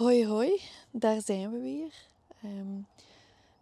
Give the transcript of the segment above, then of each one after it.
Hoi hoi, daar zijn we weer. Ehm,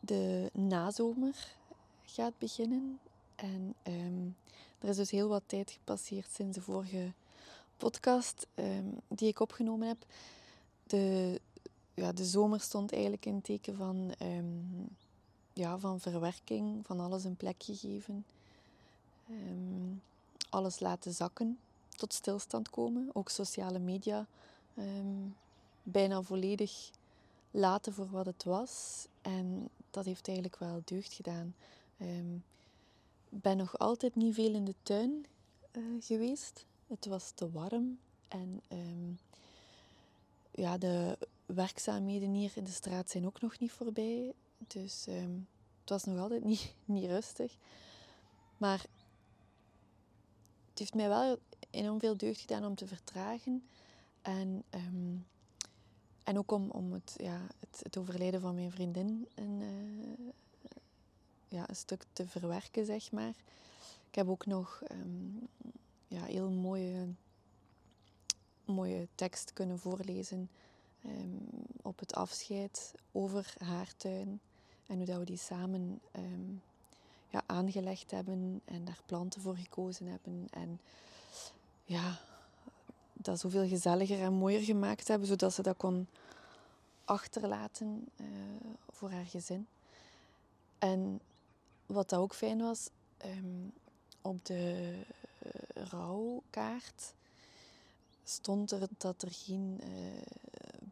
de nazomer gaat beginnen en ehm, er is dus heel wat tijd gepasseerd sinds de vorige podcast ehm, die ik opgenomen heb. De, ja, de zomer stond eigenlijk in teken van, ja, van verwerking, van alles een plekje geven, alles laten zakken, tot stilstand komen, ook sociale media bijna volledig laten voor wat het was. En dat heeft eigenlijk wel deugd gedaan. Ik ehm, ben nog altijd niet veel in de tuin uh, geweest. Het was te warm en um, ja, de werkzaamheden hier in de straat zijn ook nog niet voorbij. Dus um, het was nog altijd niet, niet rustig. Maar het heeft mij wel enorm veel deugd gedaan om te vertragen. En en ook om, om het, ja, het, het overlijden van mijn vriendin een, uh, ja, een stuk te verwerken, zeg maar. Ik heb ook nog um, ja, heel mooie, mooie tekst kunnen voorlezen um, op het afscheid over haar tuin. En hoe dat we die samen um, ja, aangelegd hebben en daar planten voor gekozen hebben. En ja, dat zoveel gezelliger en mooier gemaakt hebben, zodat ze dat kon achterlaten uh, voor haar gezin. En wat dat ook fijn was, um, op de uh, rouwkaart stond er dat er geen uh,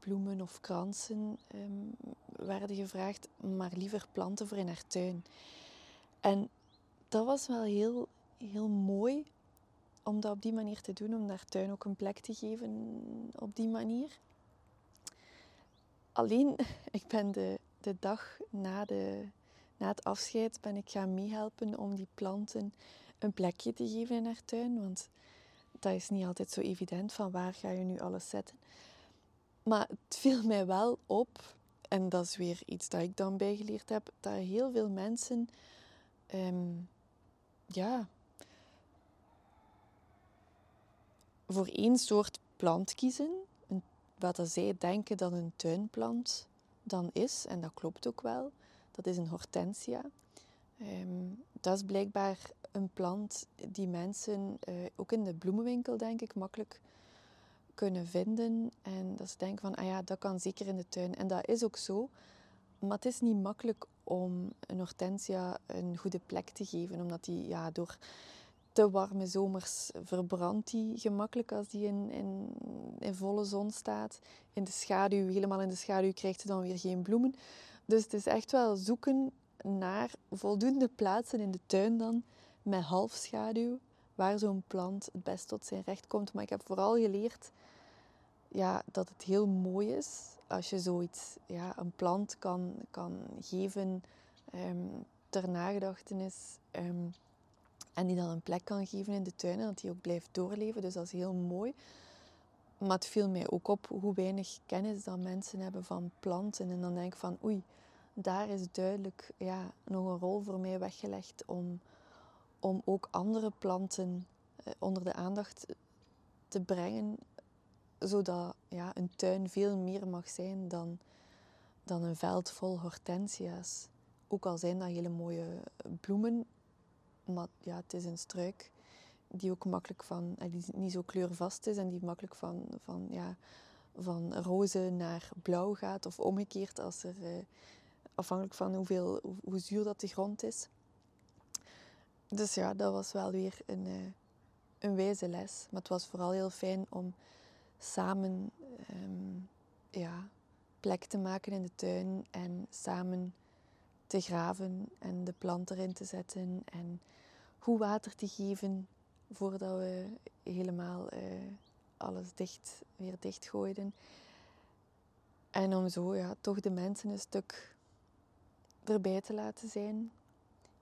bloemen of kransen um, werden gevraagd, maar liever planten voor in haar tuin. En dat was wel heel, heel mooi om dat op die manier te doen, om haar tuin ook een plek te geven op die manier. Alleen, ik ben de, de dag na, de, na het afscheid ben ik gaan meehelpen om die planten een plekje te geven in haar tuin. Want dat is niet altijd zo evident van waar ga je nu alles zetten. Maar het viel mij wel op, en dat is weer iets dat ik dan bijgeleerd heb, dat heel veel mensen um, ja, voor één soort plant kiezen, wat zij denken dat een tuinplant dan is, en dat klopt ook wel, dat is een hortensia. Um, dat is blijkbaar een plant die mensen uh, ook in de bloemenwinkel, denk ik, makkelijk kunnen vinden. En dat ze denken van, ah ja, dat kan zeker in de tuin. En dat is ook zo. Maar het is niet makkelijk om een hortensia een goede plek te geven, omdat die ja, door te warme zomers verbrandt die gemakkelijk als die in, in, in, volle zon staat. In de schaduw, helemaal in de schaduw, krijgt ze dan weer geen bloemen. Dus het is echt wel zoeken naar voldoende plaatsen in de tuin dan met halfschaduw, waar zo'n plant het best tot zijn recht komt. Maar ik heb vooral geleerd ja, dat het heel mooi is als je zoiets, ja, een plant kan, kan geven um, ter nagedachtenis. Um, en die dan een plek kan geven in de tuin en dat die ook blijft doorleven. Dus dat is heel mooi. Maar het viel mij ook op hoe weinig kennis dat mensen hebben van planten. En dan denk ik van oei, daar is duidelijk ja, nog een rol voor mij weggelegd om, om ook andere planten eh, onder de aandacht te brengen. Zodat ja, een tuin veel meer mag zijn dan, dan een veld vol hortensia's. Ook al zijn dat hele mooie bloemen, maar ja, het is een struik die ook makkelijk van, eh, die niet zo kleurvast is en die makkelijk van, van, ja, van roze naar blauw gaat of omgekeerd als er, eh, afhankelijk van hoeveel, hoe zuur dat de grond is. Dus ja, dat was wel weer een, uh, een wijze les. Maar het was vooral heel fijn om samen um, ja, plek te maken in de tuin en samen te graven en de plant erin te zetten en goed water te geven voordat we helemaal uh, alles dicht, weer dichtgooiden. En om zo ja, toch de mensen een stuk erbij te laten zijn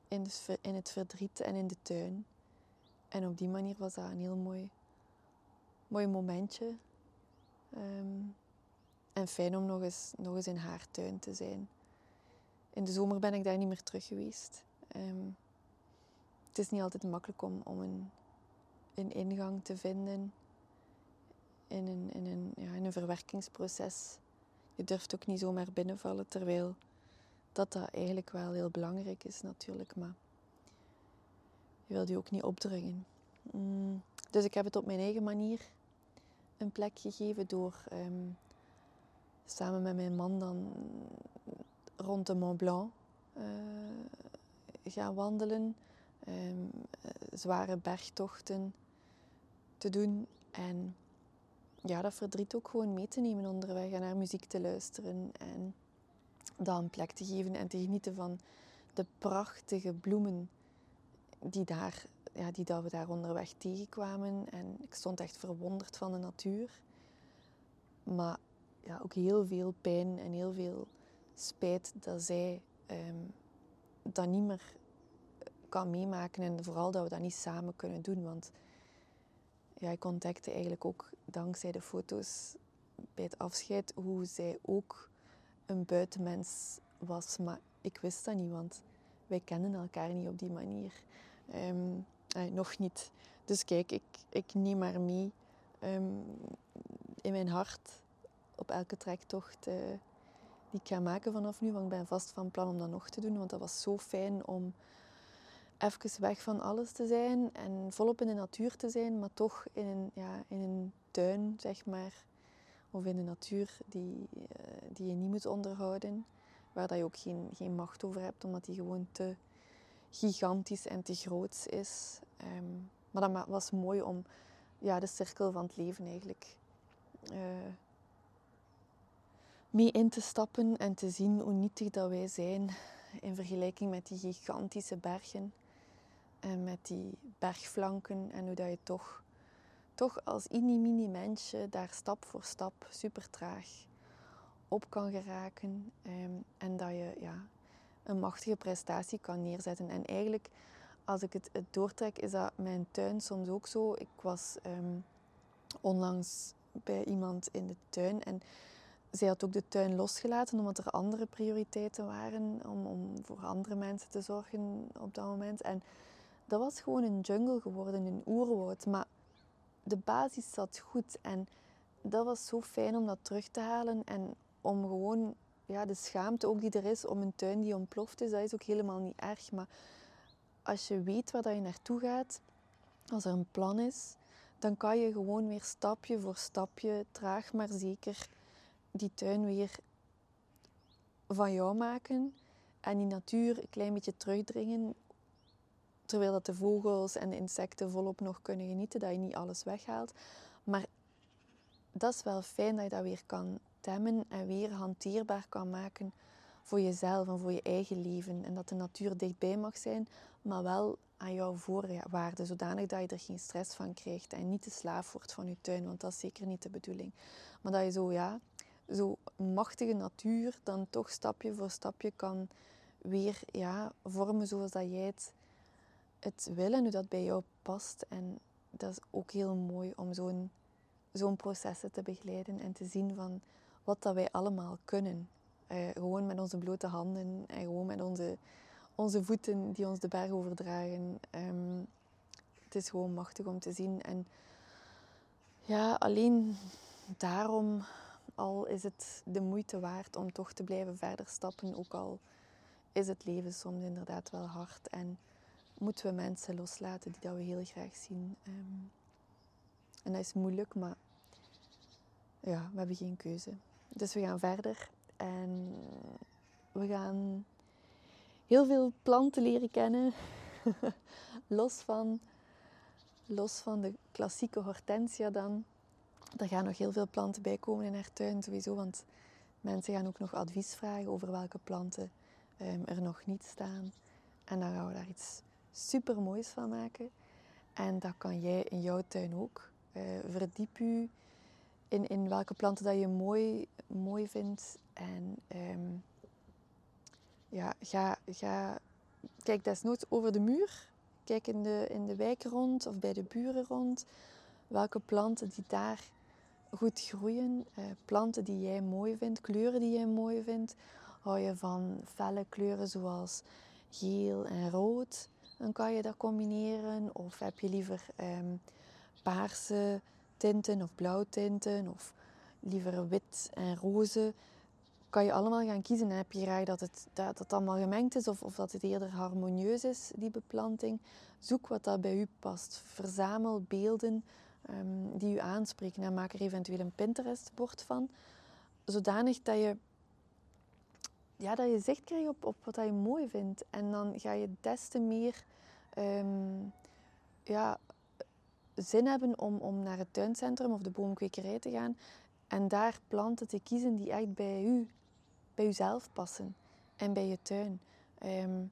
in, in het verdriet en in de tuin. En op die manier was dat een heel mooi, mooi momentje. Um, en fijn om nog eens, nog eens in haar tuin te zijn in de zomer ben ik daar niet meer terug geweest. Ehm, het is niet altijd makkelijk om, een, een ingang te vinden in een, in een, ja, in een verwerkingsproces je durft ook niet zomaar binnenvallen, terwijl dat dat eigenlijk wel heel belangrijk is natuurlijk, maar je wil die ook niet opdringen. Mm, dus ik heb het op mijn eigen manier een plek gegeven door ehm, samen met mijn man dan rond de Mont Blanc uh, gaan wandelen. Um, zware bergtochten te doen. En ja, dat verdriet ook gewoon mee te nemen onderweg en naar muziek te luisteren. En dat een plek te geven en te genieten van de prachtige bloemen die, daar, ja, die dat we daar onderweg tegenkwamen. En ik stond echt verwonderd van de natuur. Maar ja, ook heel veel pijn en heel veel spijt dat zij um, dat niet meer kan meemaken. En vooral dat we dat niet samen kunnen doen. Want ja, ik ontdekte eigenlijk ook dankzij de foto's bij het afscheid hoe zij ook een buitenmens was. Maar ik wist dat niet, want wij kennen elkaar niet op die manier. Um, nog niet. Dus kijk, ik, ik neem maar mee um, in mijn hart op elke trektocht uh, ik ga maken vanaf nu. Want ik ben vast van plan om dat nog te doen. Want dat was zo fijn om even weg van alles te zijn en volop in de natuur te zijn, maar toch in een, ja, in een tuin, zeg maar, of in de natuur die, uh, die je niet moet onderhouden, waar dat je ook geen, geen macht over hebt, omdat die gewoon te gigantisch en te groot is. Um, maar dat was mooi om ja, de cirkel van het leven eigenlijk uh, mee in te stappen en te zien hoe nietig dat wij zijn in vergelijking met die gigantische bergen. En met die bergflanken en hoe dat je toch, toch als mini-mini mensje daar stap voor stap super traag op kan geraken. Ehm, en dat je ja, een machtige prestatie kan neerzetten. En eigenlijk, als ik het, het doortrek, is dat mijn tuin soms ook zo. Ik was um, onlangs bij iemand in de tuin en zij had ook de tuin losgelaten omdat er andere prioriteiten waren om, om voor andere mensen te zorgen op dat moment. En dat was gewoon een jungle geworden, een oerwoud. Maar de basis zat goed en dat was zo fijn om dat terug te halen en om gewoon ja, de schaamte ook die er is om een tuin die ontploft is, dat is ook helemaal niet erg. Maar als je weet waar dat je naartoe gaat, als er een plan is, dan kan je gewoon weer stapje voor stapje, traag maar zeker, die tuin weer van jou maken en die natuur een klein beetje terugdringen terwijl dat de vogels en de insecten volop nog kunnen genieten, dat je niet alles weghaalt. Maar dat is wel fijn dat je dat weer kan temmen en weer hanteerbaar kan maken voor jezelf en voor je eigen leven. En dat de natuur dichtbij mag zijn, maar wel aan jouw voorwaarden, zodanig dat je er geen stress van krijgt en niet de slaaf wordt van je tuin, want dat is zeker niet de bedoeling. Maar dat je zo, ja, zo machtige natuur dan toch stapje voor stapje kan weer ja, vormen zoals dat jij het het willen, hoe dat bij jou past. En dat is ook heel mooi om zo'n zo'n processen te begeleiden en te zien van wat dat wij allemaal kunnen. Uh, gewoon met onze blote handen en gewoon met onze, onze voeten die ons de berg overdragen. Um, het is gewoon machtig om te zien. En ja, alleen daarom al is het de moeite waard om toch te blijven verder stappen. Ook al is het leven soms inderdaad wel hard. En moeten we mensen loslaten die dat we heel graag zien. Ehm, en dat is moeilijk, maar ja, we hebben geen keuze. Dus we gaan verder en we gaan heel veel planten leren kennen. los, van, los van de klassieke hortensia dan. Er gaan nog heel veel planten bij komen in haar tuin sowieso, want mensen gaan ook nog advies vragen over welke planten um, er nog niet staan. En dan gaan we daar iets super moois van maken. En dat kan jij in jouw tuin ook. Uh, verdiep u in, in welke planten dat je mooi, mooi vindt. En um, ja, ga, ga, kijk desnoods over de muur. Kijk in de, in de wijk rond of bij de buren rond. Welke planten die daar goed groeien. Uh, planten die jij mooi vindt, kleuren die jij mooi vindt. Hou je van felle kleuren zoals geel en rood dan kan je dat combineren. Of heb je liever um, paarse tinten of blauwtinten of liever wit en roze. kan je allemaal gaan kiezen. En heb je graag dat het, dat allemaal gemengd is of, of dat het eerder harmonieus is, die beplanting. Zoek wat dat bij u past. Verzamel beelden um, die u aanspreken en maak er eventueel een Pinterest-bord van. Zodanig dat je, ja, dat je zicht krijgt op, op wat je mooi vindt. En dan ga je des te meer um, ja, zin hebben om, om naar het tuincentrum of de boomkwekerij te gaan en daar planten te kiezen die echt bij u, bij uzelf passen en bij je tuin. Ehm,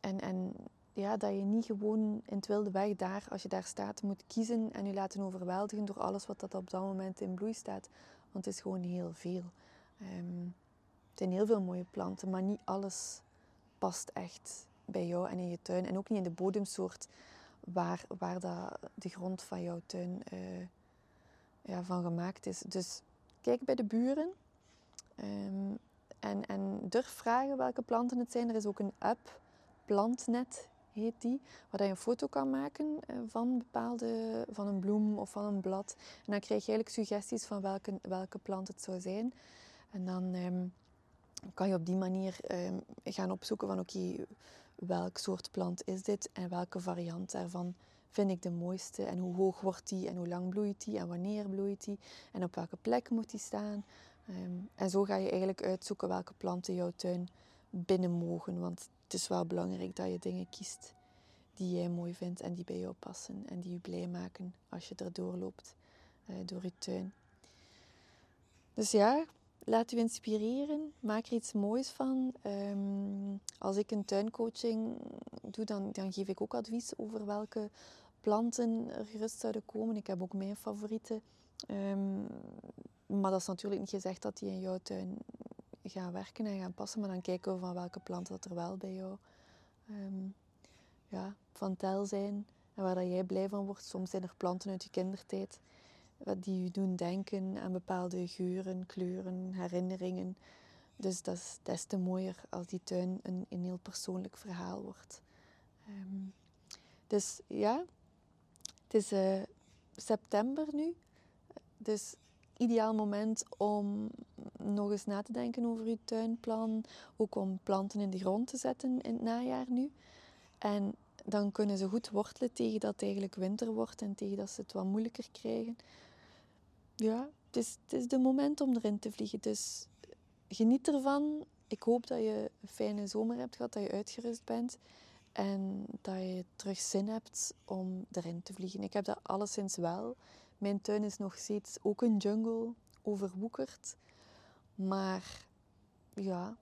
en, en ja, dat je niet gewoon in het wilde weg daar, als je daar staat, moet kiezen en je laten overweldigen door alles wat dat op dat moment in bloei staat. Want het is gewoon heel veel. Um, het zijn heel veel mooie planten, maar niet alles past echt bij jou en in je tuin. En ook niet in de bodemsoort waar, waar dat, de grond van jouw tuin uh, ja, van gemaakt is. Dus kijk bij de buren um, en, en durf vragen welke planten het zijn. Er is ook een app, Plantnet heet die, waar je een foto kan maken uh, van, bepaalde, van een bloem of van een blad. En dan krijg je eigenlijk suggesties van welke, welke plant het zou zijn. En dan um, kan je op die manier um, gaan opzoeken van oké, welk soort plant is dit en welke variant daarvan vind ik de mooiste en hoe hoog wordt die en hoe lang bloeit die en wanneer bloeit die en op welke plek moet die staan. Um, en zo ga je eigenlijk uitzoeken welke planten jouw tuin binnen mogen, want het is wel belangrijk dat je dingen kiest die jij mooi vindt en die bij jou passen en die je blij maken als je er doorloopt uh, door je tuin. Dus ja, laat u inspireren, maak er iets moois van. Um, als ik een tuincoaching doe, dan, dan geef ik ook advies over welke planten er gerust zouden komen. Ik heb ook mijn favorieten. Um, maar dat is natuurlijk niet gezegd dat die in jouw tuin gaan werken en gaan passen. Maar dan kijken we van welke planten dat er wel bij jou um, ja, van tel zijn. En waar dat jij blij van wordt. Soms zijn er planten uit je kindertijd die je doen denken aan bepaalde geuren, kleuren, herinneringen. Dus dat is des te mooier als die tuin een, een heel persoonlijk verhaal wordt. Um, dus ja, het is uh, september nu. Dus ideaal moment om nog eens na te denken over je tuinplan. Ook om planten in de grond te zetten in het najaar nu. En dan kunnen ze goed wortelen tegen dat het eigenlijk winter wordt en tegen dat ze het wat moeilijker krijgen ja, het is, het is de moment om erin te vliegen. Dus geniet ervan. Ik hoop dat je een fijne zomer hebt gehad, dat je uitgerust bent. En dat je terug zin hebt om erin te vliegen. Ik heb dat alleszins wel. Mijn tuin is nog steeds ook een jungle, overwoekerd. Maar ja,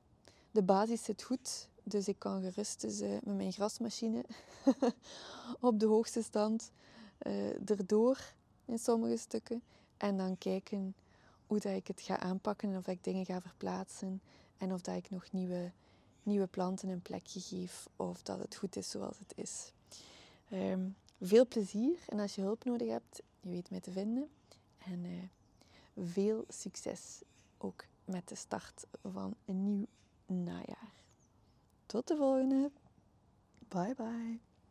de basis zit goed. Dus ik kan gerust dus, uh, met mijn grasmachine op de hoogste stand uh, erdoor in sommige stukken. En dan kijken hoe dat ik het ga aanpakken en of ik dingen ga verplaatsen. En of dat ik nog nieuwe, nieuwe planten een plekje geef. Of dat het goed is zoals het is. Um, veel plezier. En als je hulp nodig hebt, je weet mij te vinden. En uh, veel succes ook met de start van een nieuw najaar. Tot de volgende. Bye bye.